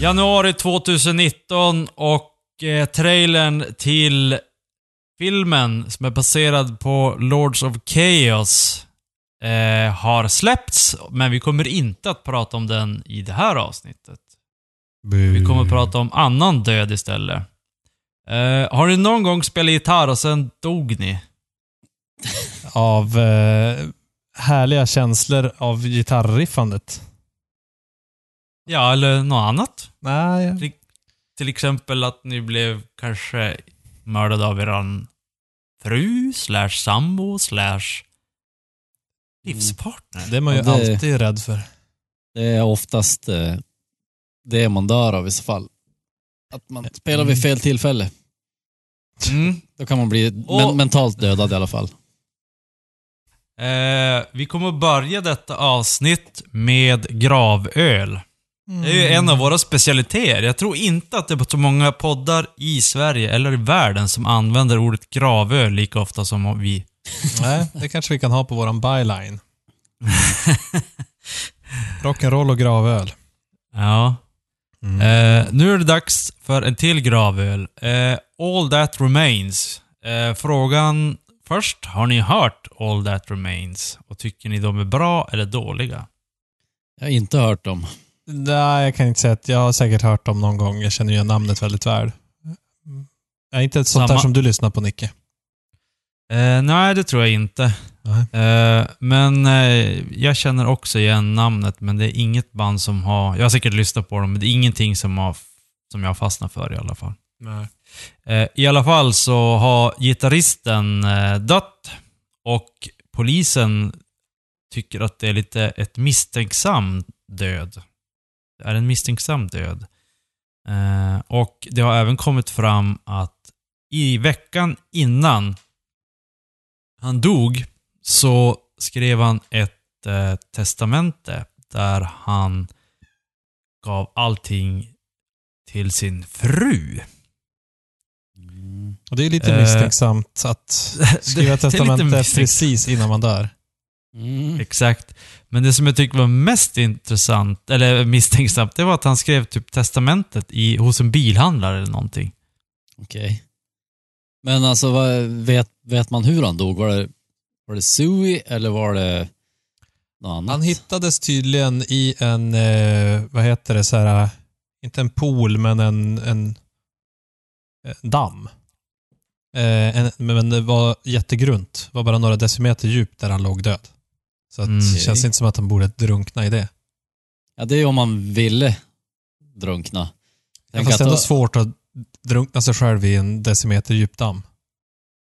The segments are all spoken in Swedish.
Januari 2019 och eh, trailern till filmen som är baserad på Lords of Chaos eh, har släppts, men vi kommer inte att prata om den i det här avsnittet. Vi kommer att prata om annan död istället. Eh, har ni någon gång spelat gitarr och sen dog ni? Av eh, härliga känslor av gitarrriffandet. Ja, eller något annat? Nej, Till, till exempel att ni blev kanske mördade av eran fru, slash sambo, slash livspartner. det är man ju det- alltid rädd för. Det är oftast eh, det man dör av i så fall. Att man spelar vid fel tillfälle. Mm. Då kan man bli Och- men, mentalt dödad i alla fall. Eh, vi kommer börja detta avsnitt med gravöl. Det är ju en av våra specialiteter. Jag tror inte att det är så många poddar i Sverige eller i världen som använder ordet gravöl lika ofta som vi. Nej, det kanske vi kan ha på våran byline. Rock'n'roll och gravöl. Ja. Mm. Eh, nu är det dags för en till gravöl. Eh, All That Remains. Eh, frågan först, har ni hört All That Remains? Och tycker ni de är bra eller dåliga? Jag har inte hört dem. Nej, jag kan inte säga att jag har säkert hört dem någon gång. Jag känner ju namnet väldigt väl. Jag är inte ett sånt där Samma. som du lyssnar på, Nicke. Eh, nej, det tror jag inte. Nej. Eh, men eh, jag känner också igen namnet, men det är inget band som har... Jag har säkert lyssnat på dem, men det är ingenting som, har, som jag har fastnat för i alla fall. Nej. Eh, I alla fall så har gitarristen eh, dött och polisen tycker att det är lite ett misstänksam död. Det är en misstänksam död. Eh, och det har även kommit fram att i veckan innan han dog så skrev han ett eh, testamente där han gav allting till sin fru. Och det är lite Eh, misstänksamt att skriva det är lite testamente misstänkt. precis innan man dör. Mm. Exakt. Men det som jag tyckte var mest intressant, eller misstänksamt, det var att han skrev typ testamentet i, hos en bilhandlare eller någonting. Okej. Men alltså, vad, vet, vet man hur han dog? Var det, var det Sui eller var det något annat? Han hittades tydligen i en, eh, vad heter det, så här, inte en pool, men en, en, en damm. Eh, en, men det var jättegrunt. Det var bara några decimeter djupt där han låg död. Så Mm. det känns inte som att han borde drunkna i det. Ja, det är om man ville drunkna. Tänk Fast att det är ändå då- svårt att drunkna sig själv i en decimeter djup damm.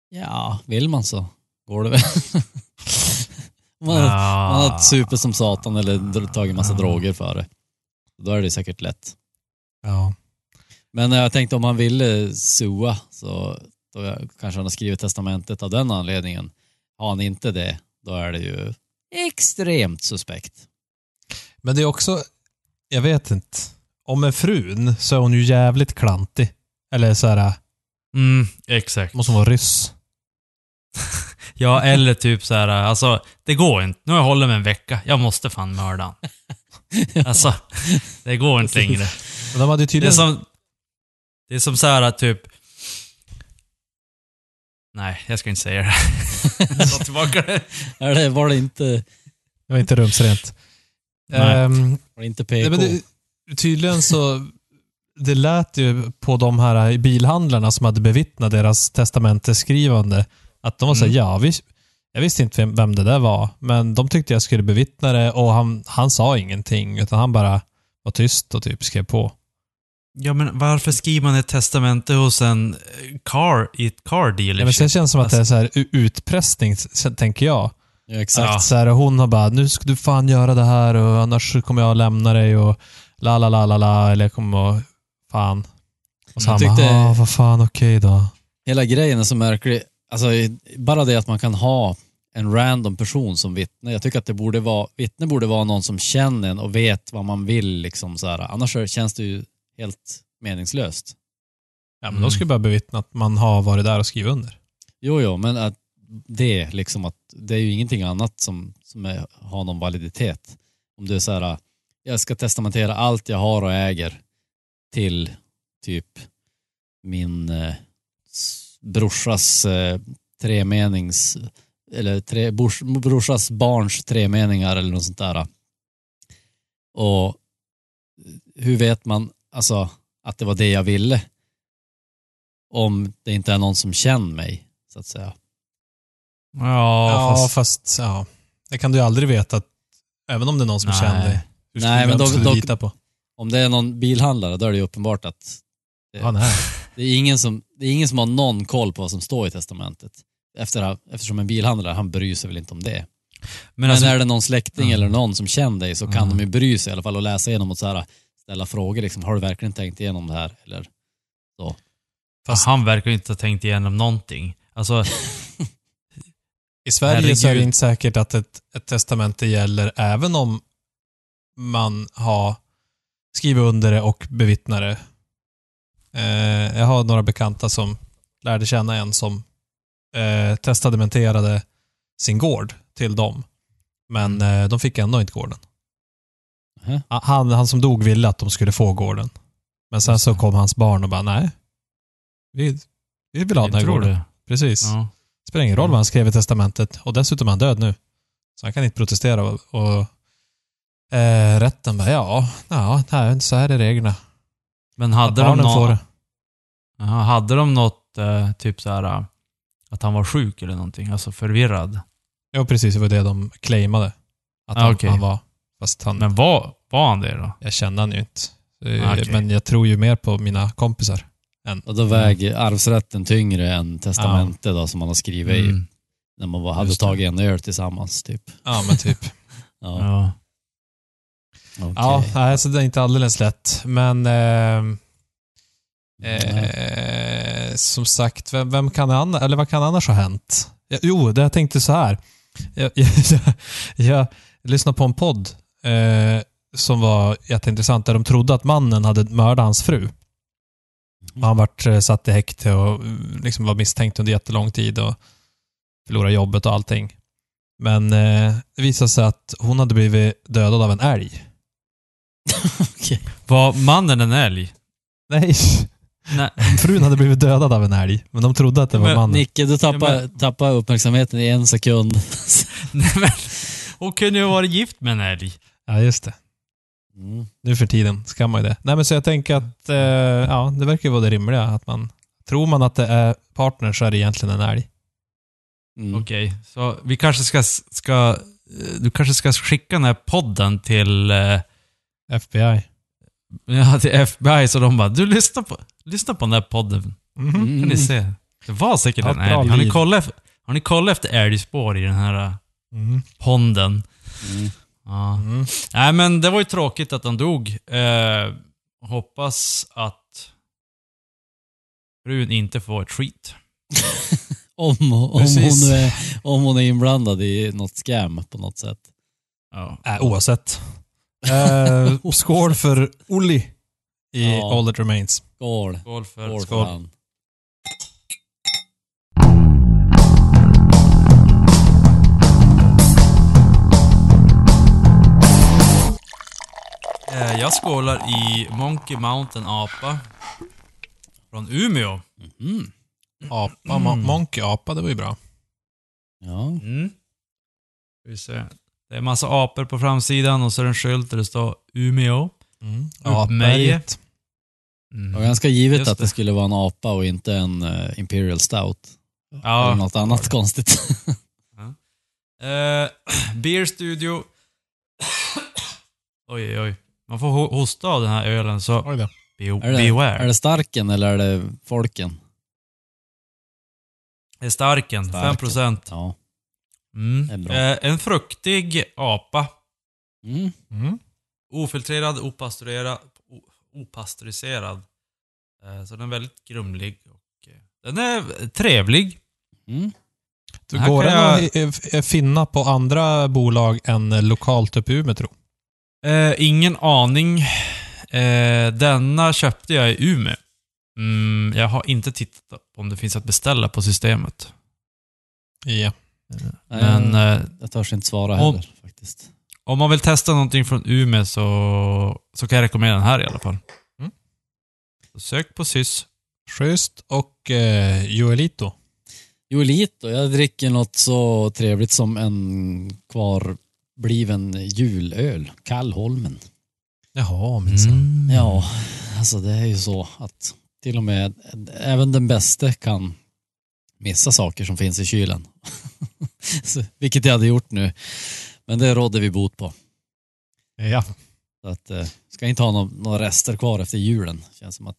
Ja, vill man så går det väl. man, Ah. man har supit som satan eller tagit massa droger för det. Då är det säkert lätt. Ja. Men jag tänkte om han ville sua så då kanske han har skrivit testamentet av den anledningen. Har han inte det, då är det ju extremt suspekt. Men det är också, jag vet inte. Om med frun så är hon ju jävligt klantig. Eller så här, Mm, exakt. måste hon vara ryss. Ja, eller typ så här, alltså, det går inte. Nu har jag hållit mig en vecka. Jag måste fan mörda han. Alltså, det går inte längre. Men de hade ju Det är tydligen... som, det är som så här typ... Nej, jag ska inte säga det. Ta tillbaka det. Är det, var det inte, Det var inte rumsrent. Nej. Ehm, var det inte nej, PK? men det, tydligen så... Det lät ju på de här bilhandlarna som hade bevittnat deras testamenteskrivande att de var såhär, Mm. ja, vi, jag visste inte vem, vem det där var, men de tyckte jag skulle bevittna det och han, han sa ingenting, utan han bara var tyst och typ skrev på. Ja, men varför skriver man ett testamente hos en eh, car, i ett car Ja, men dealership? sen känns det som att det är så här utpressning, tänker jag. Ja, exakt. Att så här, hon har bara, nu ska du fan göra det här och annars kommer jag lämna dig och la la la la la eller jag kommer att, fan. Och så Jag han tyckte- bara, ah, vad fan, okej då. Hela grejen är så märklig. Alltså, bara det att man kan ha en random person som vittne. Jag tycker att det borde vara, vittne borde vara någon som känner en och vet vad man vill. Liksom, så här. Annars så känns det ju helt meningslöst. Ja, men då ska jag bara bevittna att man har varit där och skrivit under. Jo, jo, men att det, liksom att, det är ju ingenting annat som, som är, har någon validitet. Om du är så här, jag ska testamentera allt jag har och äger till typ min eh, brorsas eh, tremenings, eller tre, bors, brorsas barns tremeningar eller något sånt där. Och hur vet man alltså att det var det jag ville? Om det inte är någon som känner mig, så att säga. Ja, Ja, fast... fast, ja. Det kan du ju aldrig veta, att, även om det är någon som Nej. känner dig. Hur Nej, vem men du då- lita på? Om det är någon bilhandlare, då är det ju uppenbart att Ja, nej. det är ingen som, det är ingen som har någon koll på vad som står i testamentet. Efter, eftersom en bilhandlare, han bryr sig väl inte om det. Men, Men alltså, är det någon släkting Ja. eller någon som känner dig så kan Ja. de ju bry sig i alla fall och läsa igenom och så här, ställa frågor. Liksom, har du verkligen tänkt igenom det här? Eller, Fast han verkar ju inte ha tänkt igenom någonting. Alltså, i Sverige så är det inte säkert att ett, ett testamente gäller även om man har skrivit under det och bevittnat det. Eh, jag har några bekanta som lärde känna en som eh, testamenterade sin gård till dem. Men eh, de fick ändå inte gården. Nähä. Han, han som dog ville att de skulle få gården. Men sen så kom hans barn och bara, nej. Vi, vi vill ha den här gården. det. Precis. Ja. Spelar ingen roll vad han skrev i testamentet. Och dessutom är han död nu. Så han kan inte protestera. Och, och eh, rätten bara, ja, ja, nej, så här är reglerna. Men Att hade de, barnen får. Jaha, hade de något, eh, typ så här eh, att han var sjuk eller någonting? Alltså förvirrad? Ja, precis. Det var det de claimade. Att Ah, han, okej. han var. Fast han, Men var, var han det då? jag kände han ju inte. Eh, Ah, okej. Men jag tror ju mer på mina kompisar. och då väger arvsrätten tyngre än testamentet då, som man har skrivit i Mm. när man var, hade Just det. tagit en öl tillsammans. Typ. Ja, men typ. Ja, Ja. okej. Ja, nej, så det är inte alldeles lätt. Men Nej. Eh, som sagt, vem, vem kan anna, eller vad kan annars ha hänt? Ja, jo, det jag tänkte så här. Jag, jag, jag, jag lyssnade på en podd eh, som var jätteintressant, där de trodde att mannen hade mördat hans fru. Och han vart eh, satt i häkte och eh, liksom var misstänkt under jättelång tid och förlorade jobbet och allting. Men eh, det visade sig att hon hade blivit dödad av en älg. Okej. Var mannen en älg? Nej, Nej. frun hade blivit dödad av en älg, men de trodde att det var Men mannen. Nicke, du tappar, Ja, men- tappar uppmärksamheten i en sekund. Nej men, hon kunde ju ha varit gift med en älg. Ja, just det. Mm. Nu för tiden ska man ju det. Nej, men så jag tänker att, eh, ja, det verkar ju vara det rimliga. Att man, tror man att det är partner så är det egentligen en älg. Mm. Okej, så vi kanske ska, ska... eh, Du kanske ska skicka den här podden till, eh, FBI. ja, till FBI så de bara, du lyssna på, lyssna på den här podden. Mhm. Mm. kan ni se. Det var säkert Ja, en älg. Har ni, kollat, efter- har ni kollat efter älgspår i den här Mm. ponden? Mm. Ja. Mm. Nej men det var ju tråkigt att han dog. Eh, hoppas att frun inte får ett skit. Om, om, Precis. hon är, om hon är inblandad i något scam på något sätt. Ja. Äh, oavsett. Eh, skål för Olli i Ja. All That Remains. Skål. Skål för... Skål för skål. han. Jag skålar i Monkey Mountain Apa. Från Umeå. Mm. Apa, Mm. Mon- Monkey apa, det var ju bra. Ja. Mm. Vi se. Det är en massa apor på framsidan och så är det en skylt där det står Umeå. Mm. Apberget. Det var Mm. ganska givet Just att det. det. skulle vara en apa och inte en eh, Imperial Stout. Eller Ja. något annat konstigt. Eh, Beer Studio. oj, oj, oj. Man får ho- hosta av den här ölen så Oj då. be är, det, beware. är det starken eller är det folken? Det är starken, Starken. 5%. Ja. Mm. Det är bra. Eh, en fruktig apa. Mm. Mm. Ofiltrerad, opastöriserad. o- opastöriserad. Eh, så den är väldigt grumlig. Och, eh, den är trevlig. Mm. Här går kan den jag- att eh, finna på andra bolag än lokalt uppe i Umeå, tro? Eh, ingen aning. Eh, denna köpte jag i Umeå. Mm, jag har inte tittat på om det finns att beställa på systemet. Ja. Nej, Men eh, jag törs inte svara Om- heller faktiskt. om man vill testa någonting från Umeå så, så kan jag rekommendera den här i alla fall. Mm. Sök på SYS. Schysst och eh, Joelito. Joelito, jag dricker något så trevligt som en kvarbliven julöl. Kallholmen. Jaha, minsann. Mm. Ja, alltså det är ju så att till och med även den bästa kan missa saker som finns i kylen. Så, Vilket jag hade gjort nu. Men det rådde vi bot på. Ja. Så att, eh, ska inte ha några, några rester kvar efter julen. Känns som att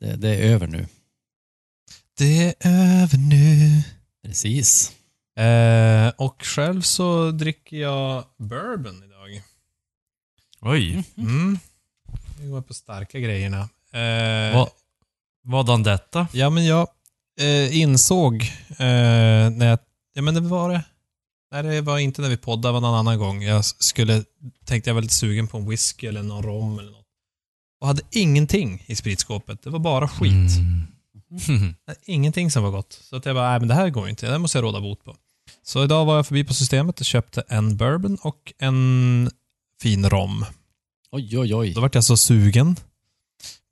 det, det är över nu. Det är över nu. Precis. Eh, och själv så dricker jag bourbon idag. Oj. Mm. Vi går på starka grejerna. Eh, Vad, vadan detta? Ja, men jag eh, insåg eh, när jag... Ja, men det var det. Nej, det var inte när vi poddade, det var någon annan gång. Jag skulle... Tänkte jag var lite sugen på en whisky eller någon rom eller något. Och hade ingenting i spritskåpet. Det var bara skit. Mm. Ingenting som var gott. Så att jag bara, nej men det här går ju inte. Det här måste jag råda bot på. Så idag var jag förbi på systemet och köpte en bourbon och en fin rom. Oj, oj, oj. Då vart jag så sugen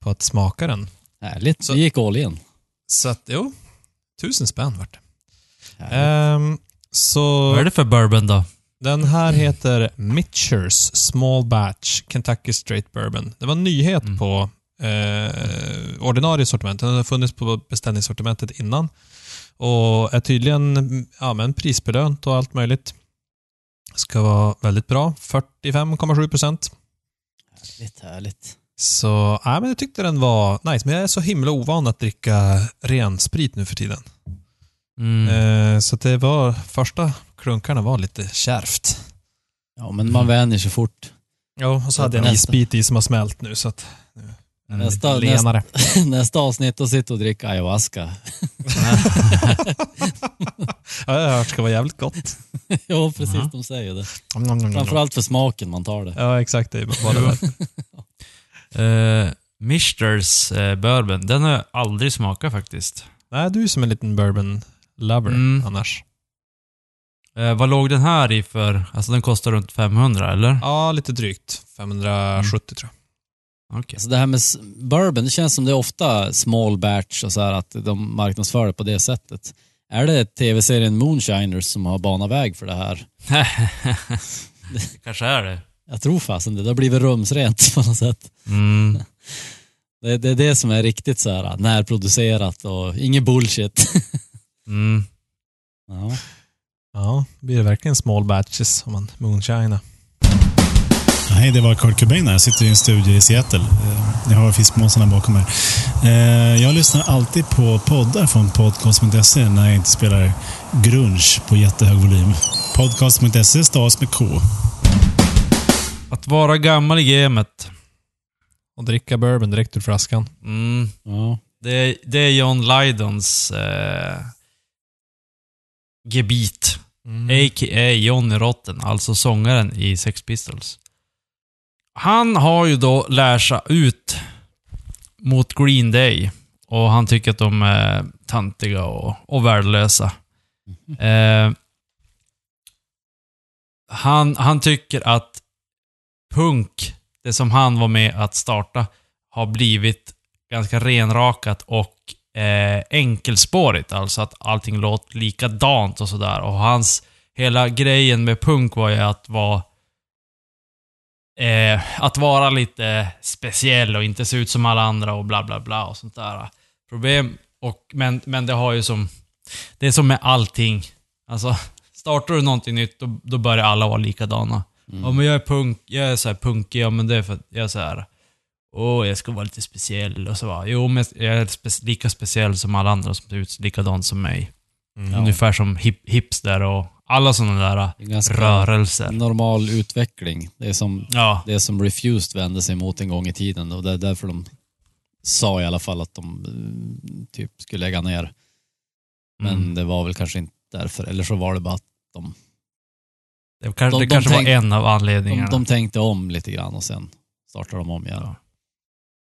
på att smaka den. Härligt. Så- Vi gick all in. Så att, jo, tusen spänn vart det. Ehm, så Vad är det för bourbon då? den här heter Mitchers Small Batch Kentucky Straight Bourbon. Det var en nyhet Mm. på eh, ordinarie sortiment. Den har funnits på beställningssortimentet innan. Och är tydligen ja, men prisbelönt och allt möjligt. Ska vara väldigt bra. 45,7 procent. Härligt, härligt. Så ja, men jag tyckte den var nice. Men jag är så himla ovan att dricka ren sprit nu för tiden. Mm. Eh, så det var, första klunkarna var lite kärvt. Ja, men man vänjer sig fort. Ja, och så hade jag en Nästa. isbit i som har smält nu så att... den Nästa- lenare. Nästa avsnitt och sitta och dricka ayahuasca. Ja, jag har hört ska vara jävligt gott. ja, precis. Ja. De säger det. Framförallt. Framförallt för smaken man tar det. Ja, exakt. Det är bara det där. Eh, Mishters eh, bourbon, den har jag aldrig smakat faktiskt. Nej, du är som en liten bourbon lover Mm. annars. Eh, vad låg den här i för? Alltså den kostar runt 500 eller? Ja, lite drygt. 570 tror jag. Okej. Alltså det här med bourbon, det känns som det är ofta small batch och så här att de marknadsför det på det sättet. Är det tv-serien Moonshiners som har banat väg för det här? det kanske är det. Jag tror fasen det. Det har blivit rumsrent på något sätt. Mm. Det, det är det som är riktigt så här närproducerat och ingen bullshit. Mm. ja. Ja, det blir verkligen small batches om man moonshiner. Hej, det var Kurt Cobain här. Jag sitter i en studio i Seattle. Eh, Jag har fiskmåsarna bakom mig. Eh, Jag lyssnar alltid på poddar från podcast.se när jag inte spelar grunge på jättehög volym. Podcast.se stavas med K. Att vara gammal i gamet. Och dricka bourbon direkt ur flaskan. Mm. ja. Det, är, det är John Lydons eh, gebit. Mm. A.k.a. Johnny Rotten, alltså sångaren i Sex Pistols. Han har ju då lärt sig ut mot Green Day och han tycker att de är tantiga och, och värdelösa. Eh, han, han tycker att punk, det som han var med att starta, har blivit ganska renrakat och eh, enkelspårigt. Alltså att allting låter likadant och sådär. Och hans, hela grejen med punk var ju att vara eh, att vara lite speciell och inte se ut som alla andra och bla bla bla och sånt där. Problem, och, men, men det har ju som, det är som med allting. Alltså, startar du någonting nytt, då, då börjar alla vara likadana. Mm. Ja men jag är punk, jag är så här punkig, ja men det är för att jag är så här. Åh, jag ska vara lite speciell och så va. Jo, men jag är spe lika speciell som alla andra som ser ut likadant som mig. Mm. Ungefär som hip, hipster och alla sådana där är rörelser. normal utveckling. Det är som Ja, det som Refused vände sig mot en gång i tiden och det är därför de sa i alla fall att de eh, typ skulle lägga ner. Men Mm. det var väl kanske inte därför, eller så var det bara att de, det, kanske, de- det de kanske tänk- var en av de, anledningarna. de tänkte om lite grann och sen startade de om igen. Ja.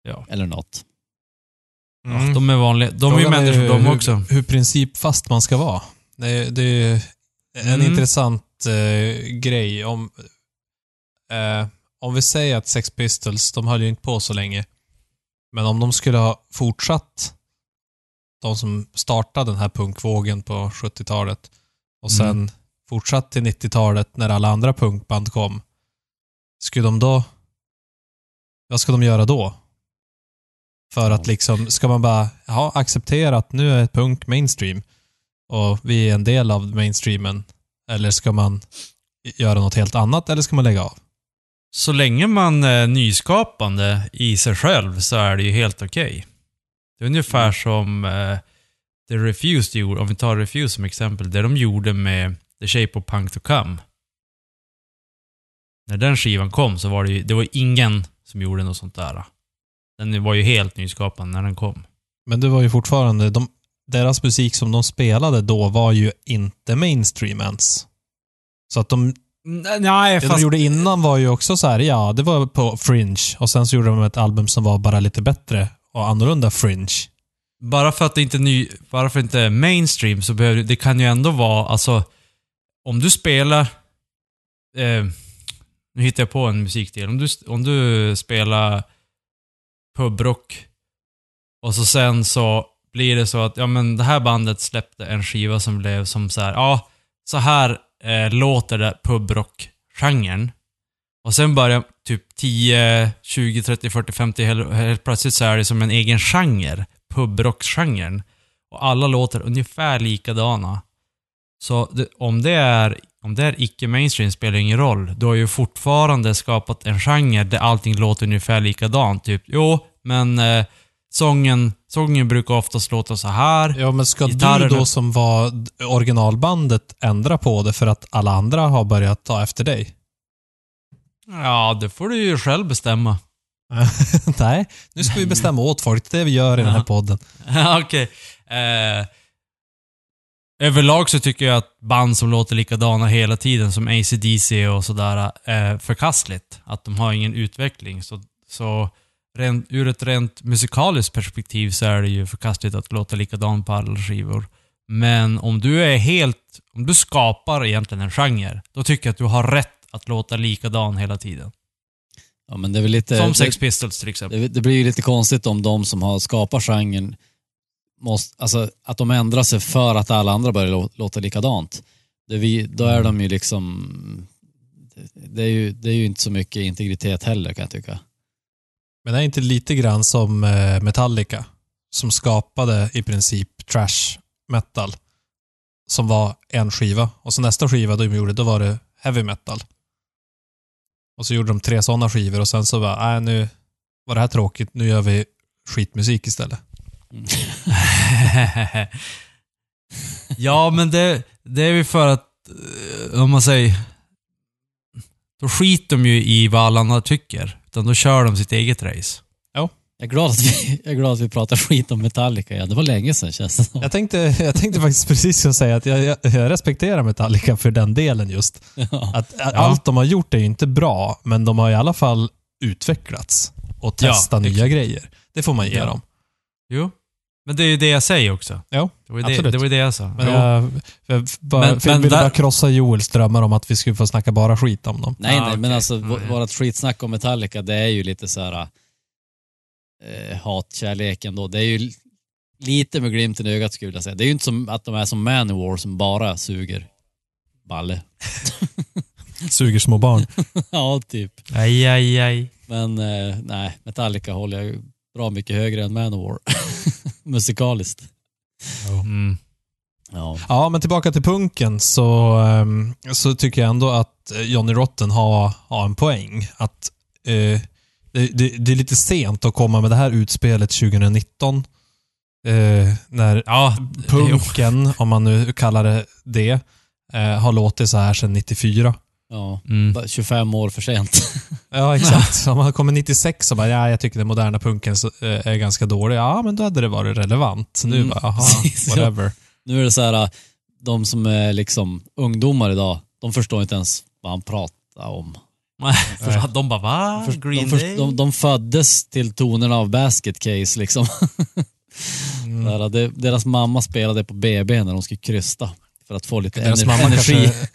Ja. Eller något. Mm. Ja, de är vanliga. De är ju Frågan människor de hur, också. Hur principfast man ska vara. Det, det är en Mm. intressant eh, grej. Om, eh, om vi säger att Sex Pistols, de höll ju inte på så länge. Men om de skulle ha fortsatt, de som startade den här punkvågen på 70-talet och sen Mm. fortsatt till 90-talet när alla andra punkband kom. Skulle de då... Vad ska de göra då? För att liksom, ska man bara ja, acceptera att nu är punk mainstream och vi är en del av mainstreamen? Eller ska man göra något helt annat eller ska man lägga av? Så länge man är nyskapande i sig själv så är det ju helt okej. Det är ungefär som eh, The Refused gjorde, om vi tar Refused som exempel, det de gjorde med The Shape of Punk to Come. När den skivan kom så var det ju, det var ingen som gjorde något sånt där. Den var ju helt nyskapande när den kom. Men det var ju fortfarande, de, deras musik som de spelade då var ju inte mainstream ens. Så att de, Nej, det de gjorde innan var ju också så här, ja, det var på Fringe och sen så gjorde de ett album som var bara lite bättre och annorlunda Fringe. bara för att det inte är ny, bara för inte är mainstream så behöver det kan ju ändå vara, alltså, om du spelar, eh, nu hittar jag på en musikdel, om du, om du spelar pubrock och så sen så blir det så att, ja men det här bandet släppte en skiva som blev som så här, ja, så här eh, låter det pubrock-genren. Och sen börjar typ 10, 20, 30, 40, 50, helt, helt plötsligt så är det som en egen genre. Pubrocksgenren. Och alla låter ungefär likadana. Så det, om det är, om det är icke-mainstream spelar ingen roll. Du har ju fortfarande skapat en genre där allting låter ungefär likadant. Typ, jo, men eh, sången, sången brukar oftast låta så här. Ja, men ska du Gitarrerna. då som var originalbandet ändra på det för att alla andra har börjat ta efter dig? Ja, det får du ju själv bestämma. Nej, nu ska vi bestämma åt folk. Det är det vi gör i den här podden. Okej. Eh, överlag så tycker jag att band som låter likadana hela tiden, som AC/DC och sådär, är förkastligt. Att de har ingen utveckling. Så, så rent, ur ett rent musikaliskt perspektiv så är det ju förkastligt att låta likadant på alla skivor. Men om du är helt... Om du skapar egentligen en genre, då tycker jag att du har rätt att låta likadan hela tiden. Ja, men det är väl lite... Som Sex Pistols till exempel. Det, det blir ju lite konstigt om de som har skapat genren, måste, alltså att de ändrar sig för att alla andra börjar lå- låta likadant. Det vi, då är de ju liksom... det- är ju, det är ju inte så mycket integritet heller kan jag tycka. Men det är inte lite grann som eh, Metallica, som skapade i princip trash metal, som var en skiva. Och så nästa skiva de gjorde, då var det heavy metal. Och så gjorde de tre sådana skivor och sen så bara, nej nu var det här tråkigt, nu gör vi skitmusik istället. ja, men det, det är ju för att, eh, om man säger, då skiter de ju i vad alla andra tycker. Utan då kör de sitt eget race. Jag är, glad att vi, jag är glad att vi pratar skit om Metallica. Ja, det var länge sedan känns det som. Jag tänkte, jag tänkte faktiskt precis säga att jag, jag, jag respekterar Metallica för den delen just. Ja. Att, att Allt de har gjort är ju inte bra, men de har i alla fall utvecklats och Ja, testat nya exakt. grejer. Det får man ge Ja. dem. Jo. Men det är ju det jag säger också. Ja, Det var ju det, absolut. det, var ju det jag sa. Men Jo. jag, jag, bara, Men- men ville där- bara krossa Joels drömmar om att vi skulle få snacka bara skit om dem. Nej, Ah, nej, men okej. alltså Mm. v- vårat skitsnack om Metallica, det är ju lite så här eh, hatkärleken då. Det är ju lite med glimten i ögat skulle jag säga. Det är ju inte som att de är som Manowar som bara suger balle. Suger små barn. ja, typ. Aj, aj, aj. Men eh, nej, Metallica håller jag ju bra mycket högre än Manowar. Musikaliskt. Mm. Ja. Ja, men tillbaka till punken så, ehm, så tycker jag ändå att eh, Johnny Rotten har, har en poäng. Att eh, det, det, det är lite sent att komma med det här utspelet 2019. Eh, när Ja, punken, om man nu kallar det det, eh, har låtit så här sedan 94. Ja, Mm. bara 25 år för sent. Ja, exakt. Om man kommer 96 och bara, ja, jag tycker den moderna punken eh, är ganska dålig. Ja, men då hade det varit relevant. Nu Mm, bara, ja. whatever. Nu är det så här, de som är liksom ungdomar idag, de förstår inte ens vad han pratar om. För de bara va? Först- Green de, Day? de, de föddes till tonerna av Basket Case liksom. Mm. Där, deras mamma spelade på BB när de skulle krysta. För att få lite Deras ener- mamma energi. kanske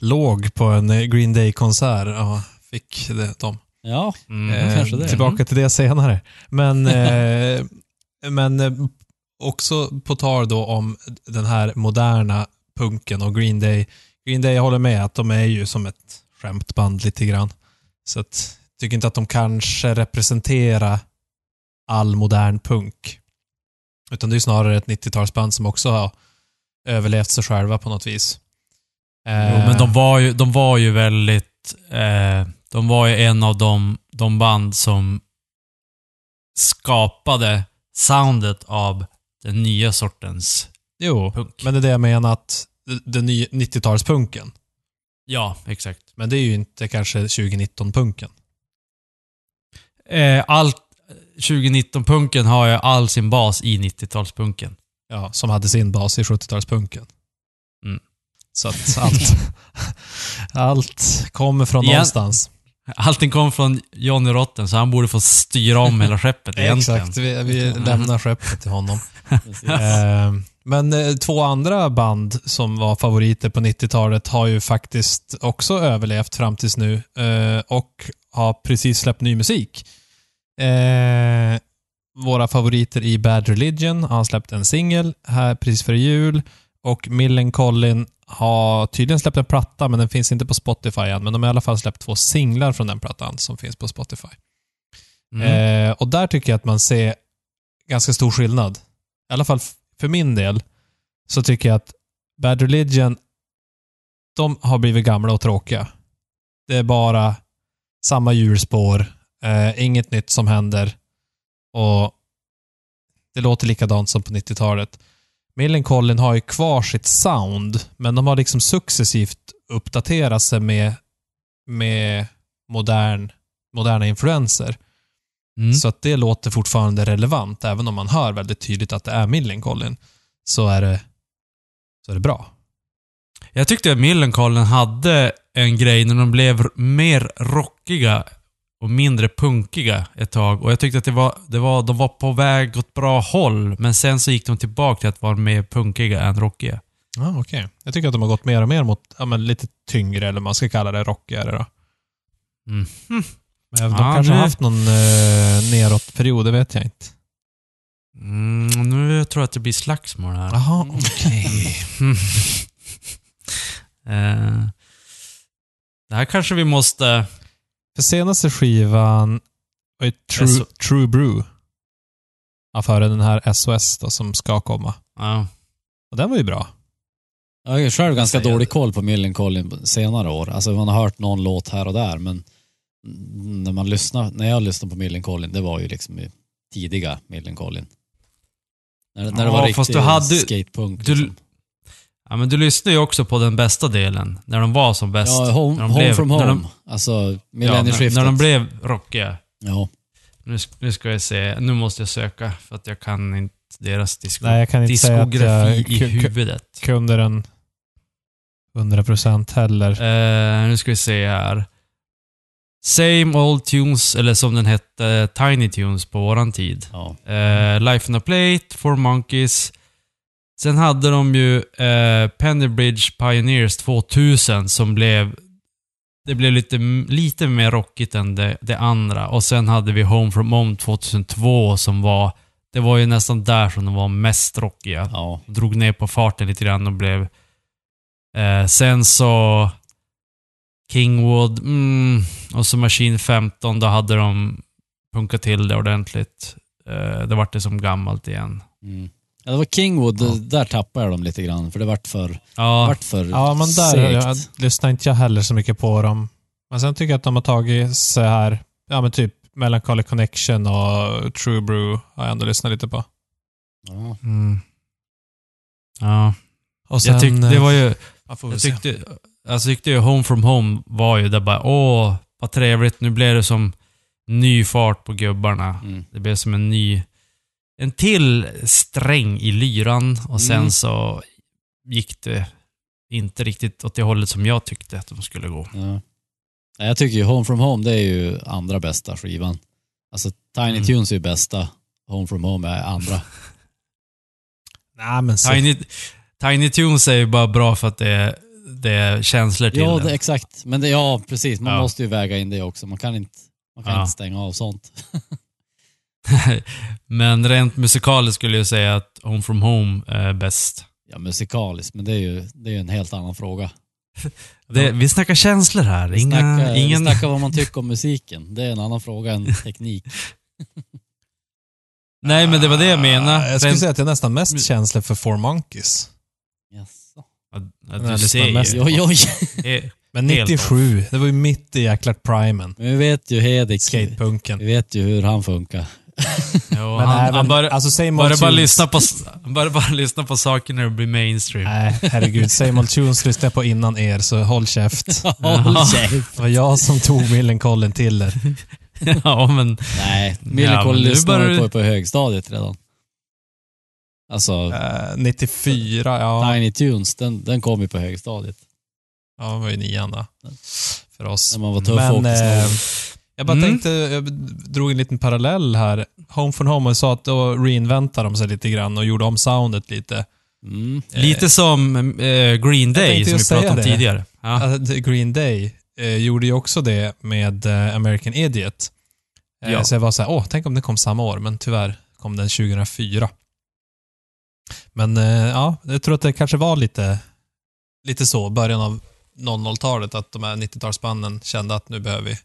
låg på en eh, Green Day-konsert och fick det, dem. Ja, Mm. Kanske det. Tillbaka till det senare. Men, eh, men eh, också på tal då om den här moderna punken och Green Day. Green Day jag håller med att de är ju som ett skämtband lite grann. Så att, jag tycker inte att de kanske representerar all modern punk. Utan det är snarare ett 90-talsband som också har överlevt sig själva på något vis. Jo, men de var ju, de var ju väldigt... Eh, de var ju en av de, de band som skapade soundet av den nya sortens Jo, punk. men det är det jag menar att den nya 90-talspunken ja, exakt. Men det är ju inte kanske 2019-punken. Eh, allt... 2019-punken har ju all sin bas i 90-talspunken. Ja, som hade sin bas i 70-talspunken. Mm. Så att allt, allt kommer från Igen- någonstans. Allting kom från Johnny Rotten, så han borde få styra om hela skeppet egentligen. Exakt, vi, vi lämnar skeppet till honom. Eh, men eh, två andra band som var favoriter på 90-talet har ju faktiskt också överlevt fram tills nu eh, och har precis släppt ny musik. Eh, våra favoriter i Bad Religion har släppt en singel här precis före jul och Millencolin har tydligen släppt en platta men den finns inte på Spotify än. Men de har i alla fall släppt två singlar från den plattan som finns på Spotify. Mm. Eh, och där tycker jag att man ser ganska stor skillnad. I alla fall för min del så tycker jag att Bad Religion, de har blivit gamla och tråkiga. Det är bara samma hjulspår, eh, inget nytt som händer och det låter likadant som på 90-talet. Millencolin har ju kvar sitt sound, men de har liksom successivt uppdaterat sig med, med modern, moderna influenser. Mm. Så att det låter fortfarande relevant, även om man hör väldigt tydligt att det är Millencolin. Så är det, så är det bra. Jag tyckte att Millencolin hade en grej när de blev mer rockiga och mindre punkiga ett tag. Och jag tyckte att det var, det var, de var på väg åt bra håll, men sen så gick de tillbaka till att vara mer punkiga än rockiga. Ja, okej. Jag tycker att de har gått mer och mer mot ja, men lite tyngre, eller man ska kalla det, rockigare då. Mm. Men de Ja, kanske nu- har haft någon eh, neråtperiod, det vet jag inte. Mm, nu tror jag att det blir slagsmål här. Jaha, okej. eh, det här kanske vi måste... För senaste skivan var ju True, SO True Brew. Ja, före den här SOS då, som ska komma. Ja. Och den var ju bra. Jag har själv ganska dålig det. koll på Millencolin på senare år. Alltså man har hört någon låt här och där, men när man lyssnar, när jag lyssnade på Millencolin, det var ju liksom i tidiga Millencolin. När, när det Ja, var fast riktig du hade- skatepunk. du- liksom. Ja, men du lyssnade ju också på den bästa delen, när de var som bäst. Ja, home, när de home blev- from när home. de- alltså Ja, när, millennieskiftet. när de blev rockiga. Ja. Nu, nu ska jag se, nu måste jag söka för att jag kan inte deras disko Nej, jag kan inte säga att diskografi jag i huvudet. kunde den 100% heller. Eh, nu ska vi se här. Same Old Tunes, eller som den hette, Tiny Tunes på våran tid. ja. Eh, Life on a Plate, Four Monkeys. Sen hade de ju eh, Pennybridge Pioneers 2000 som blev... Det blev lite, lite mer rockigt än det, det andra. Och sen hade vi Home from Home 2002 som var... Det var ju nästan där som de var mest rockiga. ja. Drog ner på farten lite grann och blev... Eh, sen så... Kingwood, mm, och så Machine 15, då hade de punkat till det ordentligt. Eh, det vart det som gammalt igen. Mm. Ja. Det var Kingwood, Ja. där tappade jag dem lite grann, för det vart för, Ja, vart för Ja, men där segt. jag, lyssnar inte jag heller så mycket på dem. Men sen tycker jag att de har tagit så här, ja men typ Melancholy Connection och True Brew har jag ändå lyssnat lite på. Ja. Mm. Ja, Och sen, jag tyckte det var ju... vi Jag tyckte, alltså tyckte ju Home from Home var ju där bara, åh, vad trevligt, nu blev det som ny fart på gubbarna. Mm. Det blev som en ny, en till sträng i lyran och sen Mm. så gick det inte riktigt åt det hållet som jag tyckte att de skulle gå. Ja. Nej, Jag tycker ju Home from Home det är ju andra bästa skivan. Alltså Tiny Mm. Tunes är ju bästa, Home from Home är andra. Nej, men så, Tiny, Tiny Tunes är ju bara bra för att det är, det är känslor till ja, det, exakt. Men det, ja, precis. Man Ja. måste ju väga in det också. Man kan inte, man kan Ja. inte stänga av sånt. Men rent musikaliskt skulle jag säga att Home from Home är bäst. Ja, musikaliskt, men det är ju det är en helt annan fråga. Det, vi snackar känslor här. Vi Inga, snackar, ingen... vi snackar vad man tycker om musiken. Det är en annan fråga än teknik. Nej, men det var det jag menade. Ah, Jag skulle Rent- säga att jag nästan mest känslor för Four Monkeys. Jaså. Ja, jag du lyssnar ser ju. mest- Oj, oj. Men Helt 97, det var ju mitt i jäkla primen. Men vi vet ju Hedik, Skatepunken. vi vet ju hur han funkar. Jo, Men han, även, han bör, alltså Same bara, lyssna på, bara lyssna på saker när det blir mainstream. Nej, herregud. Same Old Tunes lyssnade jag på innan er, så håll käft. Håll käft. Det var jag som tog Millencolin till er. ja, men... Nej, Ja, Millencolin nu lyssnade du- på på högstadiet redan. Alltså, Eh, 94, ja. Tiny Tunes, den, den kom ju på högstadiet. Ja, det var ju nian då. För oss. När man var tuff och Men snowboard. Jag bara Mm. tänkte, jag drog en liten parallell här. Home from Home och sa att då reinventade de sig lite grann och gjorde om soundet lite. Mm. Lite som eh, Green Day som vi pratade om det. tidigare. Ja. Alltså, Green Day eh, gjorde ju också det med eh, American Idiot. Eh, Ja. Så jag var så här, åh, tänk om den kom samma år, men tyvärr kom den 2004. Men eh, ja, jag tror att det kanske var lite, lite så, början av 00-talet, att de här 90-talsbanden kände att nu behöver vi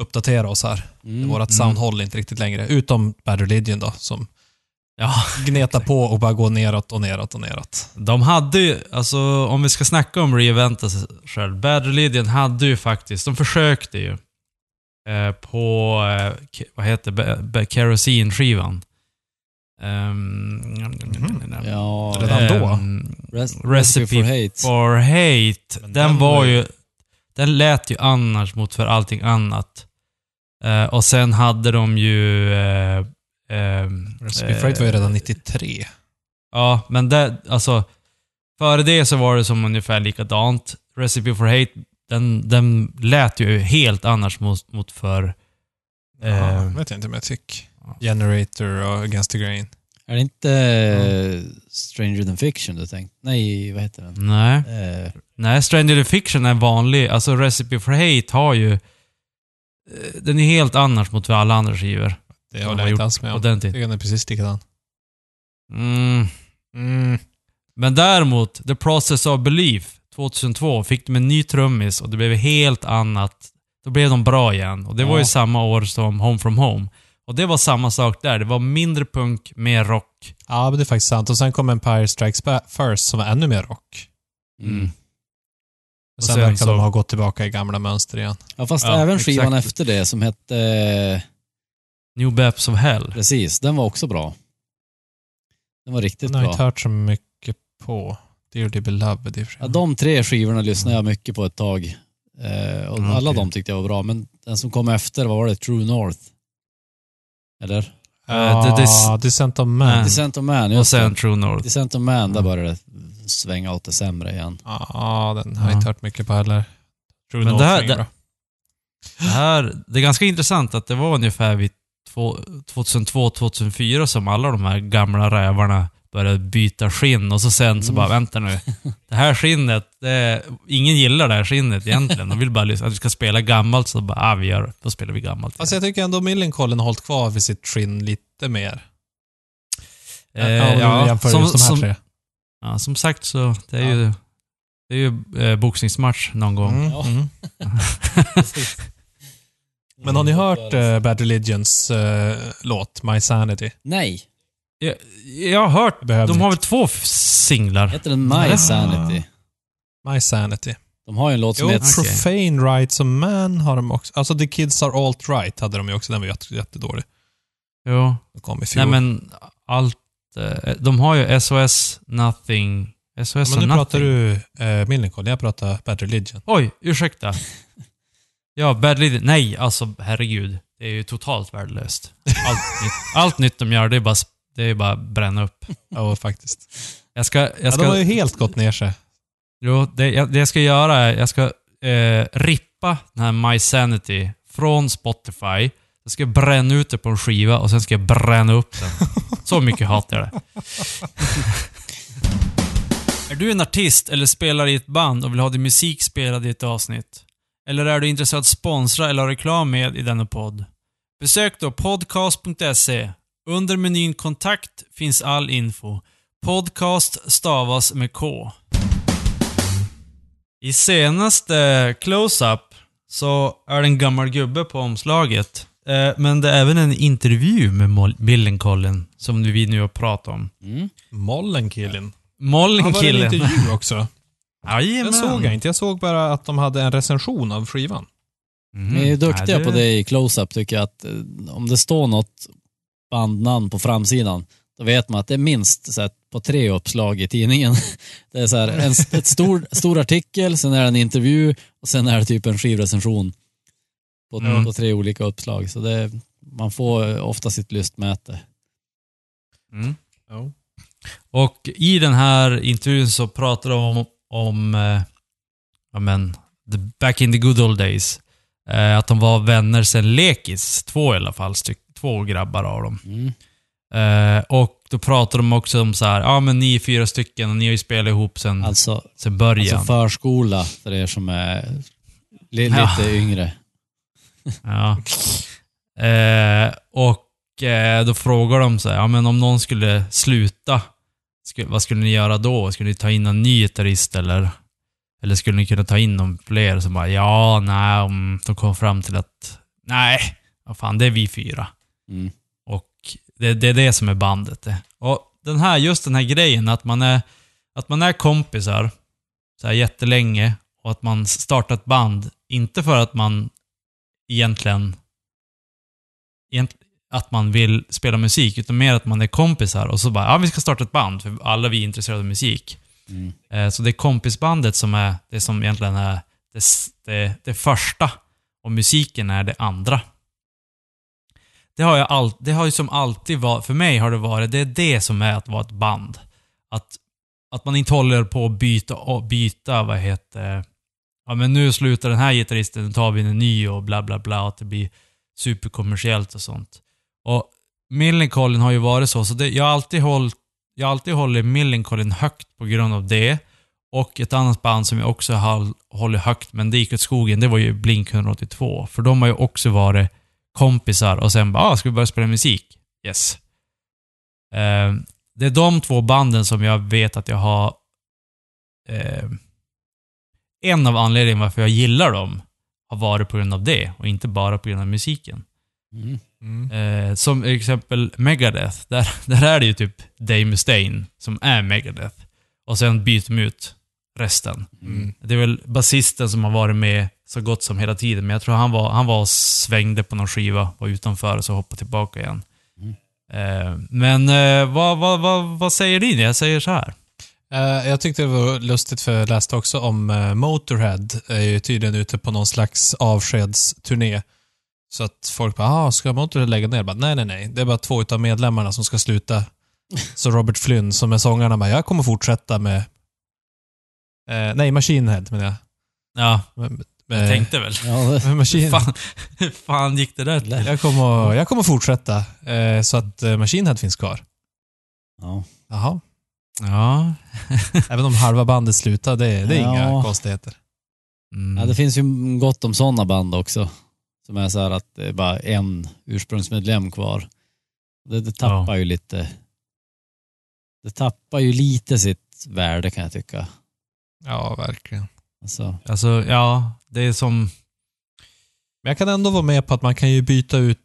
uppdatera oss här. Mm. Vårat sound håller inte riktigt längre, utom Bad Religion då, som ja. gnetar på och bara går neråt och neråt och neråt. De hade ju, alltså om vi ska snacka om reinventa sig själv. Bad Religion hade ju faktiskt, de försökte ju. Eh, på, eh, vad heter det, Kerosene-skivan. Um, Ja, Redan då? Res- Recipe for Hate. For Hate. Den, den var ju... Den lät ju annars mot för allting annat. Eh, och sen hade de ju... Eh, ehm, Recipe for Hate var ju redan 93. Ja, men det, alltså... Före det så var det som ungefär likadant. Recipe for Hate, den, den lät ju helt annars mot, mot för... Ja, Eh, vet jag inte om jag tycker. Generator och Against the Grain. Är det inte eh, Stranger than Fiction du tänkt? Nej, vad heter den? Nej. Eh, Nej, Stranger in Fiction är vanlig. Alltså Recipe for Hate har ju... eh, Den är helt annars mot alla andra skivor. Det De håller jag inte alls med om. Jag tycker den är precis likadan. Mm. Mm. Men däremot, The Process of Belief 2002 fick de en ny trummis och det blev helt annat. Då blev de bra igen. Och det var Ja. ju samma år som Home from Home. Och det var samma sak där. Det var mindre punk, mer rock. Ja, men det är faktiskt sant. Och sen kom Empire Strikes Ba- First som var ännu mer rock. mm. Och Och sen, sen verkar så- de ha gått tillbaka i gamla mönster igen. Ja, fast Ja, även skivan exakt. efter det som hette... Eh, New Baps of Hell. precis, den var också bra. Den var riktigt Den har jag bra. inte hört så mycket på. Dearly Beloved i och. Ja, de tre skivorna lyssnade jag mycket på ett tag. Eh, och Mm, alla de tyckte jag var bra, men den som kom efter, vad var det? True North? Eller? Ja, det- Descent of. Man. Descent of Man, Och just sen det. True North. Descent of Man, där Mm. började det svänga åt det sämre igen. Ja, den har jag Ja. inte hört mycket på heller. True Men det här- det-. Det, här, det är ganska intressant att det var ungefär vid 2002-2004 som alla de här gamla rävarna började byta skinn och så sen så Mm. bara, vänta nu. Det här skinnet, det, ingen gillar det här skinnet egentligen. De vill bara att vi ska spela gammalt, så bara, ah, vi gör, då spelar vi gammalt. Fast jag tycker ändå Millencolin har hållit kvar vid sitt skinn lite mer. Eh, ja, om ja, du jämför som, just de här som, tre. Ja, som sagt så, det är ju, det är ju eh, boxningsmatch någon gång. Mm, Ja. mm. Men har ni hört eh, Bad Religions eh, låt My Sanity? Nej, Jag, jag har hört, Behövde de har väl två singlar? heter den My Nej. Sanity? My Sanity. De har ju en låt som Jo, heter... Okej. Profane Rights of Man har de också. Alltså The Kids Are Alt Right hade de ju också. Den var jätte- jättedålig. Jo. Den kom i fjol. Nej men, allt de har ju SOS Nothing... SOS Men och nu Nothing. pratar du eh, Millencolin, jag pratar Bad Religion. Oj, ursäkta. Ja, Bad Religion. Nej, alltså herregud. Det är ju totalt värdelöst. Allt, nytt, allt nytt de gör, det är bara, det är bara bränna upp. Ja, faktiskt. Jag ska... Jag Ja, ska de har ju helt gått ner sig. Jo, det jag, det jag ska göra är, jag ska eh, rippa den här My Sanity från Spotify. Jag ska bränna ut det på en skiva och sen ska jag bränna upp den. Så mycket hatar jag det. är du en artist eller spelar i ett band och vill ha din musik spelad i ett avsnitt? Eller är du intresserad av att sponsra eller ha reklam med i denna podd? Besök då podcast.se. Under menyn kontakt finns all info. Podcast stavas med K. I senaste close-up så är det en gammal gubbe på omslaget. Eh, men det är även en intervju med Millencolin som vi nu har pratat om. Mm. Mollenkillen. Han var en Mollenkillen. intervju också. Jajamän. Den såg jag inte. Jag såg bara att de hade en recension av skivan. Mm. Ni är duktiga Ja, på det i close-up tycker jag att eh, om det står något bandnamn på framsidan då vet man att det är minst så här, på tre uppslag i tidningen. Det är så här, en ett stor, stor artikel, sen är det en intervju och sen är det typ en skivrecension på, Mm. på tre olika uppslag. Så det, man får ofta sitt lystmäte. Mm. Ja. Och i den här intervjun så pratar de om, om eh, men, the back in the good old days. Eh, att de var vänner sen lekis. Två i alla fall, styck, två grabbar av dem. Mm. Eh, och då pratar de också om så här, ja men ni är fyra stycken och ni har ju spelat ihop sen, Alltså, sen början. alltså förskola för er som är li, lite Ja. yngre. Ja. Eh, och eh, då frågar de så här, ja men om någon skulle sluta, skulle, vad skulle ni göra då? Skulle ni ta in en ny gitarrist eller? Eller skulle ni kunna ta in någon fler som bara, ja, nej, om de kom fram till att, nej, vad fan, det är vi fyra. Mm. Och det, det är det som är bandet. det. Och den här, just den här grejen att man är, att man är kompisar så här jättelänge och att man startar ett band, inte för att man egentligen egent, att man vill spela musik, utan mer att man är kompisar och så bara, ja vi ska starta ett band, för alla vi är intresserade av musik. Mm. Eh, Så det är kompisbandet som är det som egentligen är det, det, det första och musiken är det andra. Det har, jag all, det har ju som alltid varit, för mig har det varit, det är det som är att vara ett band. Att, att man inte håller på att byta, byta, vad heter Ja men nu slutar den här gitarristen, nu tar vi en ny och bla bla bla, att det blir superkommersiellt och sånt. Och Millencolin har ju varit så, så det, jag har alltid hållit jag har alltid hållit Millencolin högt på grund av det. Och ett annat band som jag också har hållit högt, men det gick åt skogen, det var ju Blink 182. För de har ju också varit kompisar och sen bara, ah, ska vi börja spela musik? Yes. Eh, det är de två banden som jag vet att jag har... Eh, en av anledningarna varför jag gillar dem har varit på grund av det och inte bara på grund av musiken. Mm. Mm. Eh, som exempel Megadeth. Där, där är det ju typ Dave Mustaine som är Megadeth. Och sen byter de ut resten. Mm. Det är väl basisten som har varit med så gott som hela tiden. Men jag tror han var, han var och svängde på någon skiva, var utanför och så hoppade tillbaka igen. Mm. Eh, men eh, vad, vad, vad, vad säger ni? Jag säger så här. Eh, jag tyckte det var lustigt för jag läste också om eh, Motorhead är ju tydligen ute på någon slags avskedsturné. Så att folk bara, ah, ska Motorhead lägga ner? Jag Bara, nej, nej, nej. Det är bara två utav medlemmarna som ska sluta. Så Robert Flynn, som är sångarna, bara, jag kommer fortsätta med... Eh, nej, Machine Head menar jag. Ja, Med, jag med, tänkte väl. Ja, med Machine. Fan, hur fan gick det där till? Jag kommer, jag kommer fortsätta eh, så att Machine Head finns kvar. ja. Jaha. Ja. Även om halva bandet slutar, det, det är Ja. inga konstigheter. Mm. ja, det finns ju gott om sådana band också. Som är så här att det är bara en ursprungsmedlem kvar. Det, det tappar ju lite det tappar ju lite sitt värde kan jag tycka. Ja, verkligen. Alltså, Alltså, ja. Det är som... Men jag kan ändå vara med på att man kan ju byta ut,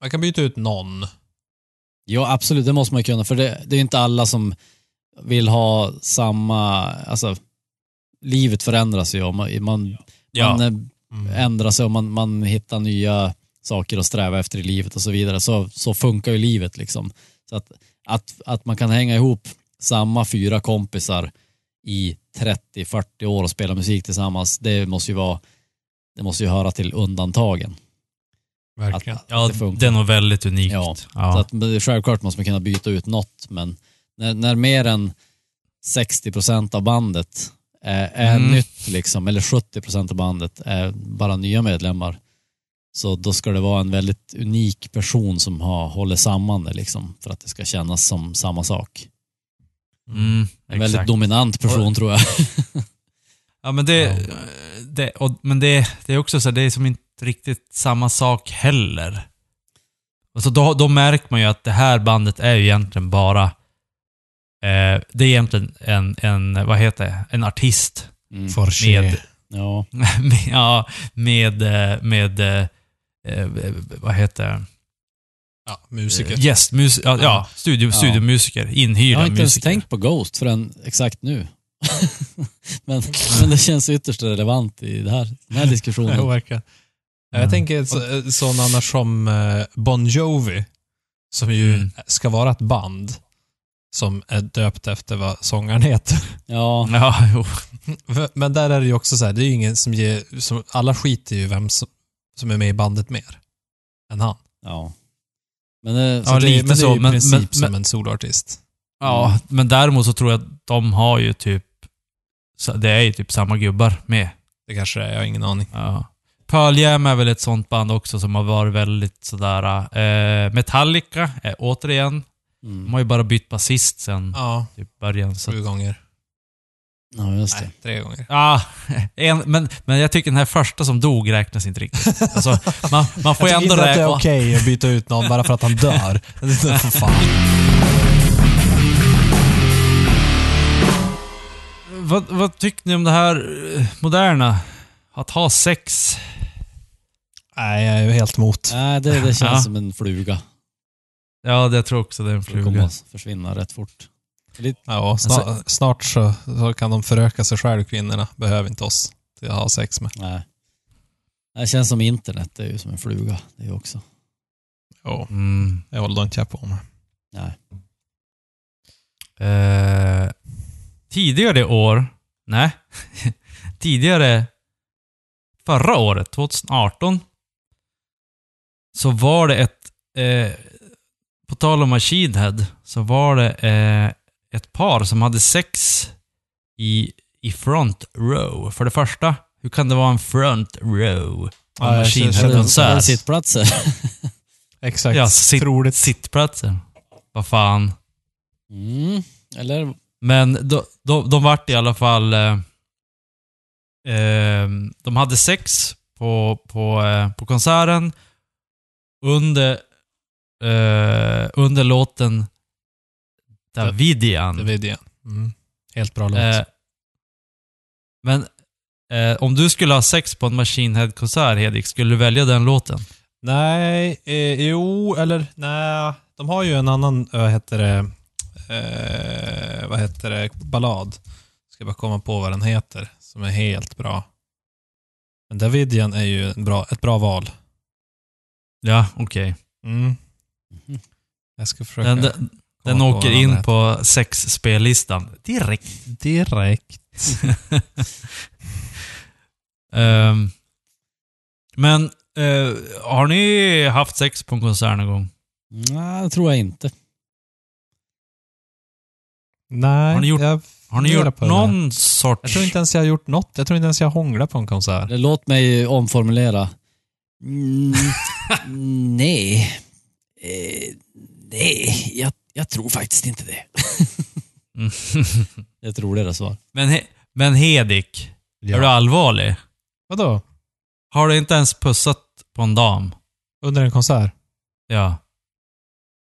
man kan byta ut någon. ja, absolut, det måste man ju kunna. För det, det är ju inte alla som vill ha samma... Alltså, livet förändras ju. och Man, man, Ja. man eh, Mm. ändrar sig och man, man hittar nya saker att sträva efter i livet och så vidare. Så, så funkar ju livet liksom. Så att att, att man kan hänga ihop samma fyra kompisar i 30-40 år och spela musik tillsammans, det måste ju vara det måste ju höra till undantagen. Verkligen. Att, Ja, det det är nog väldigt unikt. Ja, Ja. Så att, självklart måste man kunna byta ut något, men när, när mer än 60% av bandet är, är Mm. nytt, liksom, eller 70% av bandet är bara nya medlemmar, så då ska det vara en väldigt unik person som har, håller samman det, liksom, för att det ska kännas som samma sak. Mm, En väldigt dominant person tror jag. Ja, men det, det, och, men det, det är också så det är som inte riktigt samma sak heller. Alltså då, då märker man ju att det här bandet är ju egentligen bara, eh, det är egentligen en, en, vad heter det, en artist. Mm. Med, Ja, med, ja, med, eh, med, eh, eh, vad heter det? Ja, musiker. Gästmus, ja, ja, studio, Ja. studiomusiker, jag inhyrda har inte ens musiker. tänkt på Ghost förrän exakt nu. men, men det känns ytterst relevant i det här, den här diskussionen. Jo, verkligen. Jag Mm. tänker så, sån annars som eh, Bon Jovi, som ju Mm. ska vara ett band som är döpt efter vad sångaren heter. Ja, Ja, jo. Men där är det ju också så här, det är ju ingen som ger, som, alla skiter ju vem som, som är med i bandet mer än han. ja. Men, eh, Så Ja, det, lite men det är så, ju i men- princip men- som men- en soloartist. Ja, men däremot så tror jag att de har ju typ, så det är ju typ samma gubbar med. Det kanske är, jag har ingen aning. Ja. Pearl Jam är väl ett sånt band också som har varit väldigt sådär... Eh, Metallica, eh, återigen. De mm. har ju bara bytt basist sen Ja, typ början. Så. sju gånger. ja, just det. Nej, tre gånger. Ja, en, men, men jag tycker den här första som dog räknas inte riktigt. Alltså, man, man får jag ändå inte att det är okej att byta ut någon bara för att han dör. för fan. Vad, vad tycker ni om det här eh, moderna? Att ha sex? Nej, jag är ju helt emot. Nej, det, det känns Ja. som en fluga. Ja, det jag tror också det är en Det kommer fluga. att försvinna rätt fort. Ja, snart, snart så, så kan de föröka sig själv, kvinnorna. Behöver inte oss till att ha sex med. nej. Det känns som internet, det är ju som en fluga det är också. Jo, Mm. jag håller inte jag på med. Nej. Eh, tidigare i år, nej, tidigare förra året, 2018, så var det ett, eh, på tal om Machine Head, så var det eh, ett par som hade sex i, i front row. För det första, hur kan det vara en front row? på Ja, jag Machine känner- Head känner- Är det konsert? sittplatser? Exakt. Ja, sitt, Troligt. sittplatser. Vad fan. Mm. Eller, Men de, de, de vart i alla fall... Eh, eh, de hade sex på, på, eh, på konserten under, eh, under låten Davidian. Det vid igen. Mm. Helt bra låt. Eh, men eh, om du skulle ha sex på en Machine Head-konsert, Hedik, skulle du välja den låten? Nej, eh, jo, eller nej. De har ju en annan, vad heter det, eh, vad heter det, ballad. Ska bara komma på vad den heter, som är helt bra. Men Davidian är ju en bra, ett bra val. Ja, okej. Mm. Mhm. Jag ska försöka Den, den, den åker in heter. på sexspellistan direkt. Direkt. Ehm, men eh, har ni haft sex på en konsert någon gång? nej, det tror jag inte. Nej, Har ni gjort- jag Har ni gjort någon sorts... Jag tror inte ens jag har gjort något. Jag tror inte ens jag har hånglat på en konsert. Låt mig omformulera. Mm, nej. Eh, nej, jag, jag tror faktiskt inte det. Mm. Det är roligare svar. men, he, men Hedik, är du allvarlig? Vadå? Har du inte ens pussat på en dam? Under en konsert? Ja.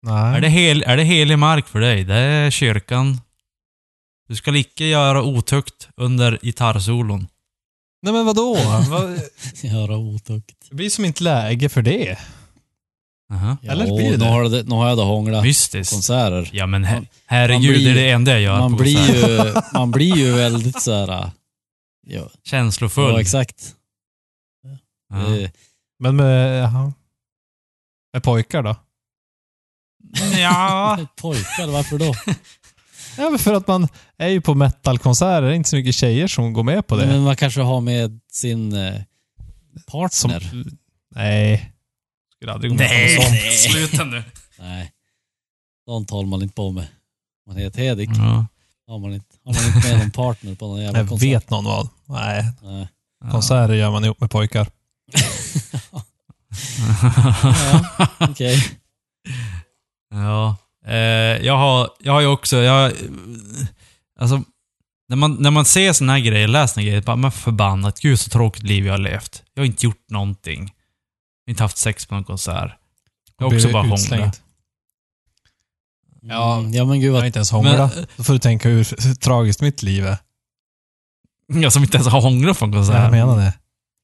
Nej. Är, det hel, är det helig mark för dig? Det är kyrkan. Du ska icke göra otukt under gitarrsolon. Nej men vadå? Vad- Göra otukt. Det blir som inte läge för det. Aha. Eller blir det? Nu har, det, nu har jag då hånglat Mystiskt. konserter. Ja men her, Man- herregud, blir- det är det enda jag gör Man på blir, ju, man blir ju väldigt så här. Ja, Känslofull. ja exakt. Ja. Det, Men med, jaha. med pojkar då? Ja. Pojkar, varför då? Ja, men för att man är ju på metalkonserter. Det är inte så mycket tjejer som går med på det. Men man kanske har med sin eh, Som, partner. nej. Skulle aldrig gå med på något sånt. Sluta nu. Nej. Sånt håller man inte på med. Man heter Hedik. Ja. Har man inte, har man inte med någon partner på någon jävla Jag konsert? vet någon vad. Nej, Nej. konserter gör man ihop med pojkar. Ja, okej. Ja. Eh, jag, har, jag har ju också... Jag, alltså, när man, när man ser såna här grejer, läser såna här grejer, bara, men förbannat, gud så tråkigt liv jag har levt. Jag har inte gjort någonting. Jag inte haft sex på någon konsert. Jag har också bara hånglat. Ja. Mm, ja men gud Jag vad... inte ens hånglat. Men- Då får du tänka hur, hur tragiskt mitt liv är. Jag som inte ens har hånglat på en konsert. Jag menar det.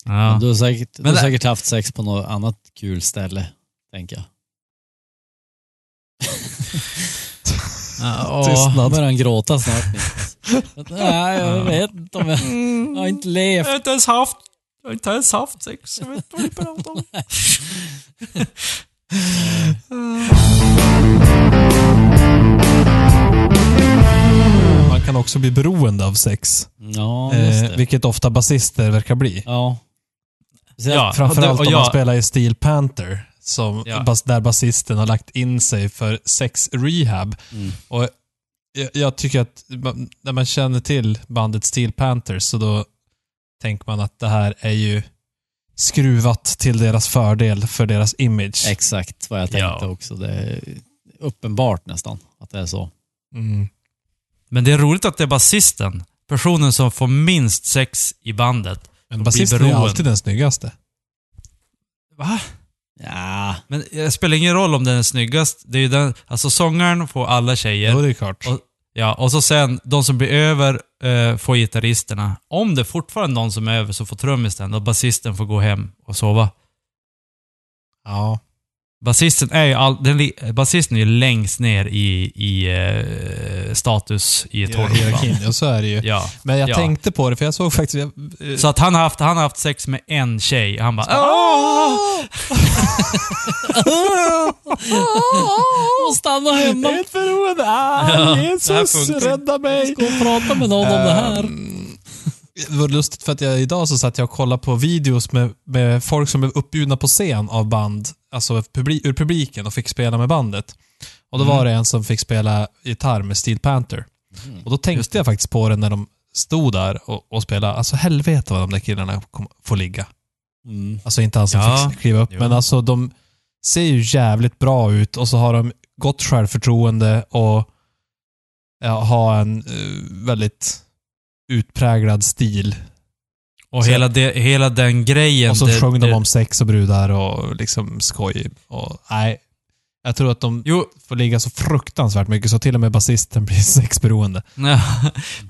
Ja. Du har, säkert, du Men har det- säkert haft sex på något annat kul ställe, tänker jag. Ja, Tystnad. börjar han gråta snart. Nej, jag vet inte om jag... Jag har inte levt. Jag har inte ens haft, jag har inte ens haft sex. Jag vet inte vad ni pratar om. Man kan också bli beroende av sex. Ja, just Eh, vilket ofta basister verkar bli. Ja. Ja, Framförallt och det- och om man jag- spelar i Steel Panther. Som, Ja. bas, där basisten har lagt in sig för sex rehab. Mm. Och jag, jag tycker att man- när man känner till bandet Steel Panthers så då tänker man att det här är ju skruvat till deras fördel för deras image. Exakt vad jag tänkte Ja. också. Det är uppenbart nästan att det är så. Mm. Men det är roligt att det är basisten, personen som får minst sex i bandet. Men basisten är alltid den snyggaste. Va? Ja, Men det spelar ingen roll om den är snyggast. Det är ju den, alltså sångaren får alla tjejer. Jo, det är klart. Och- Ja, och så sen, de som blir över eh, får gitarristerna. Om det fortfarande är någon som är över så får trummisen och basisten får gå hem och sova. Ja. Basisten är ju, all, den, basisten är ju längst ner i, i eh, status i ett hårdrockband. Hierarkin, ja så är det ju. Ja. Men jag Ja. tänkte på det, för jag såg faktiskt... jag- eh, Så att han har haft, han har haft sex med en tjej. Han bara Åh! och stanna hemma. Ett beroende! Ah, Ja, det här Jesus, rädda mig! Gå och prata med någon om det här. Ehm, Det var lustigt för att jag idag så satt jag och kollade på videos med, med folk som blev uppbjudna på scen av band, alltså publi, ur publiken och fick spela med bandet. Och då Mm. var det en som fick spela gitarr med Steel Panther. Mm. Och då tänkte jag faktiskt på det när de stod där och, och spelade. Alltså helvete vad de där killarna kom, får ligga. Mm. Alltså inte han som Ja, fick kliva upp, jo. men alltså de ser ju jävligt bra ut och så har de gott självförtroende och ja, har en eh, väldigt utpräglad stil. Och Så- hela, det, hela den grejen. Och så det, sjöng det, de om sex och brudar och liksom skoj. Och, nej, jag tror att de Jo, får ligga så fruktansvärt mycket så till och med basisten blir sexberoende. Ja,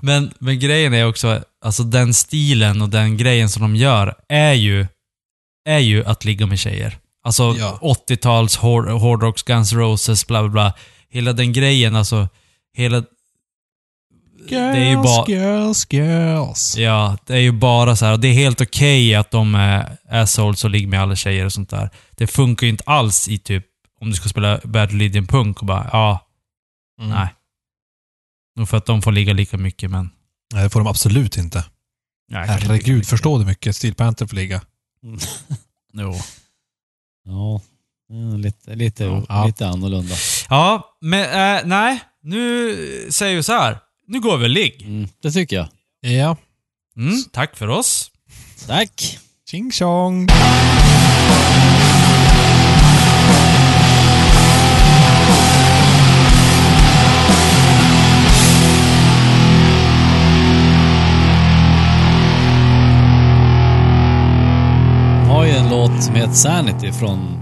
men, men grejen är också, alltså den stilen och den grejen som de gör är ju, är ju att ligga med tjejer. Alltså Ja. 80-tals hard, hårdrocks, Guns Roses, bla bla bla. Hela den grejen, alltså, hela... det är ju bara... girls, girls. Ja, det är ju bara så här. Det är helt okej att de är assholes och ligger med alla tjejer och sånt där. Det funkar ju inte alls i typ, om du ska spela Bad Religion Punk och bara, ja, Mm. nej. Nog för att de får ligga lika mycket, men... Nej, det får de absolut inte. Nej, Herregud, mycket. förstå hur mycket Steel Panther får ligga. Jo. Ja, mm, lite, lite, Ja. lite annorlunda. Ja, men äh, nej. Nu säger vi så här. Nu går vi och ligg. Mm, det tycker jag. Ja. Mm, tack för oss. Tack! Ching chong. Som heter Sanity från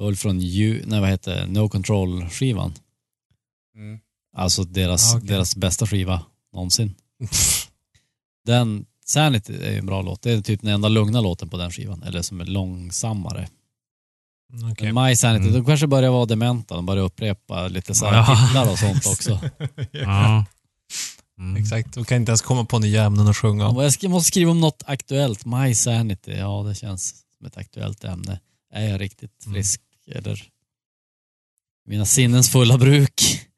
Ulf från U, nej vad heter? No Control-skivan. Alltså deras, Ja, okej. deras bästa skiva någonsin. Den, Sanity är en bra låt. Det är typ den enda lugna låten på den skivan. Eller som är långsammare. Okej. Men My Sanity, Mm. de kanske börjar vara dementa. De börjar upprepa lite så här Ja. titlar och sånt också. Ja. Mm. Exakt, de kan inte ens komma på nya ämnen att sjunga om. Jag måste skriva om något aktuellt. My Sanity, ja det känns som ett aktuellt ämne. Är jag riktigt Mm. frisk eller mina sinnens fulla bruk. Mm.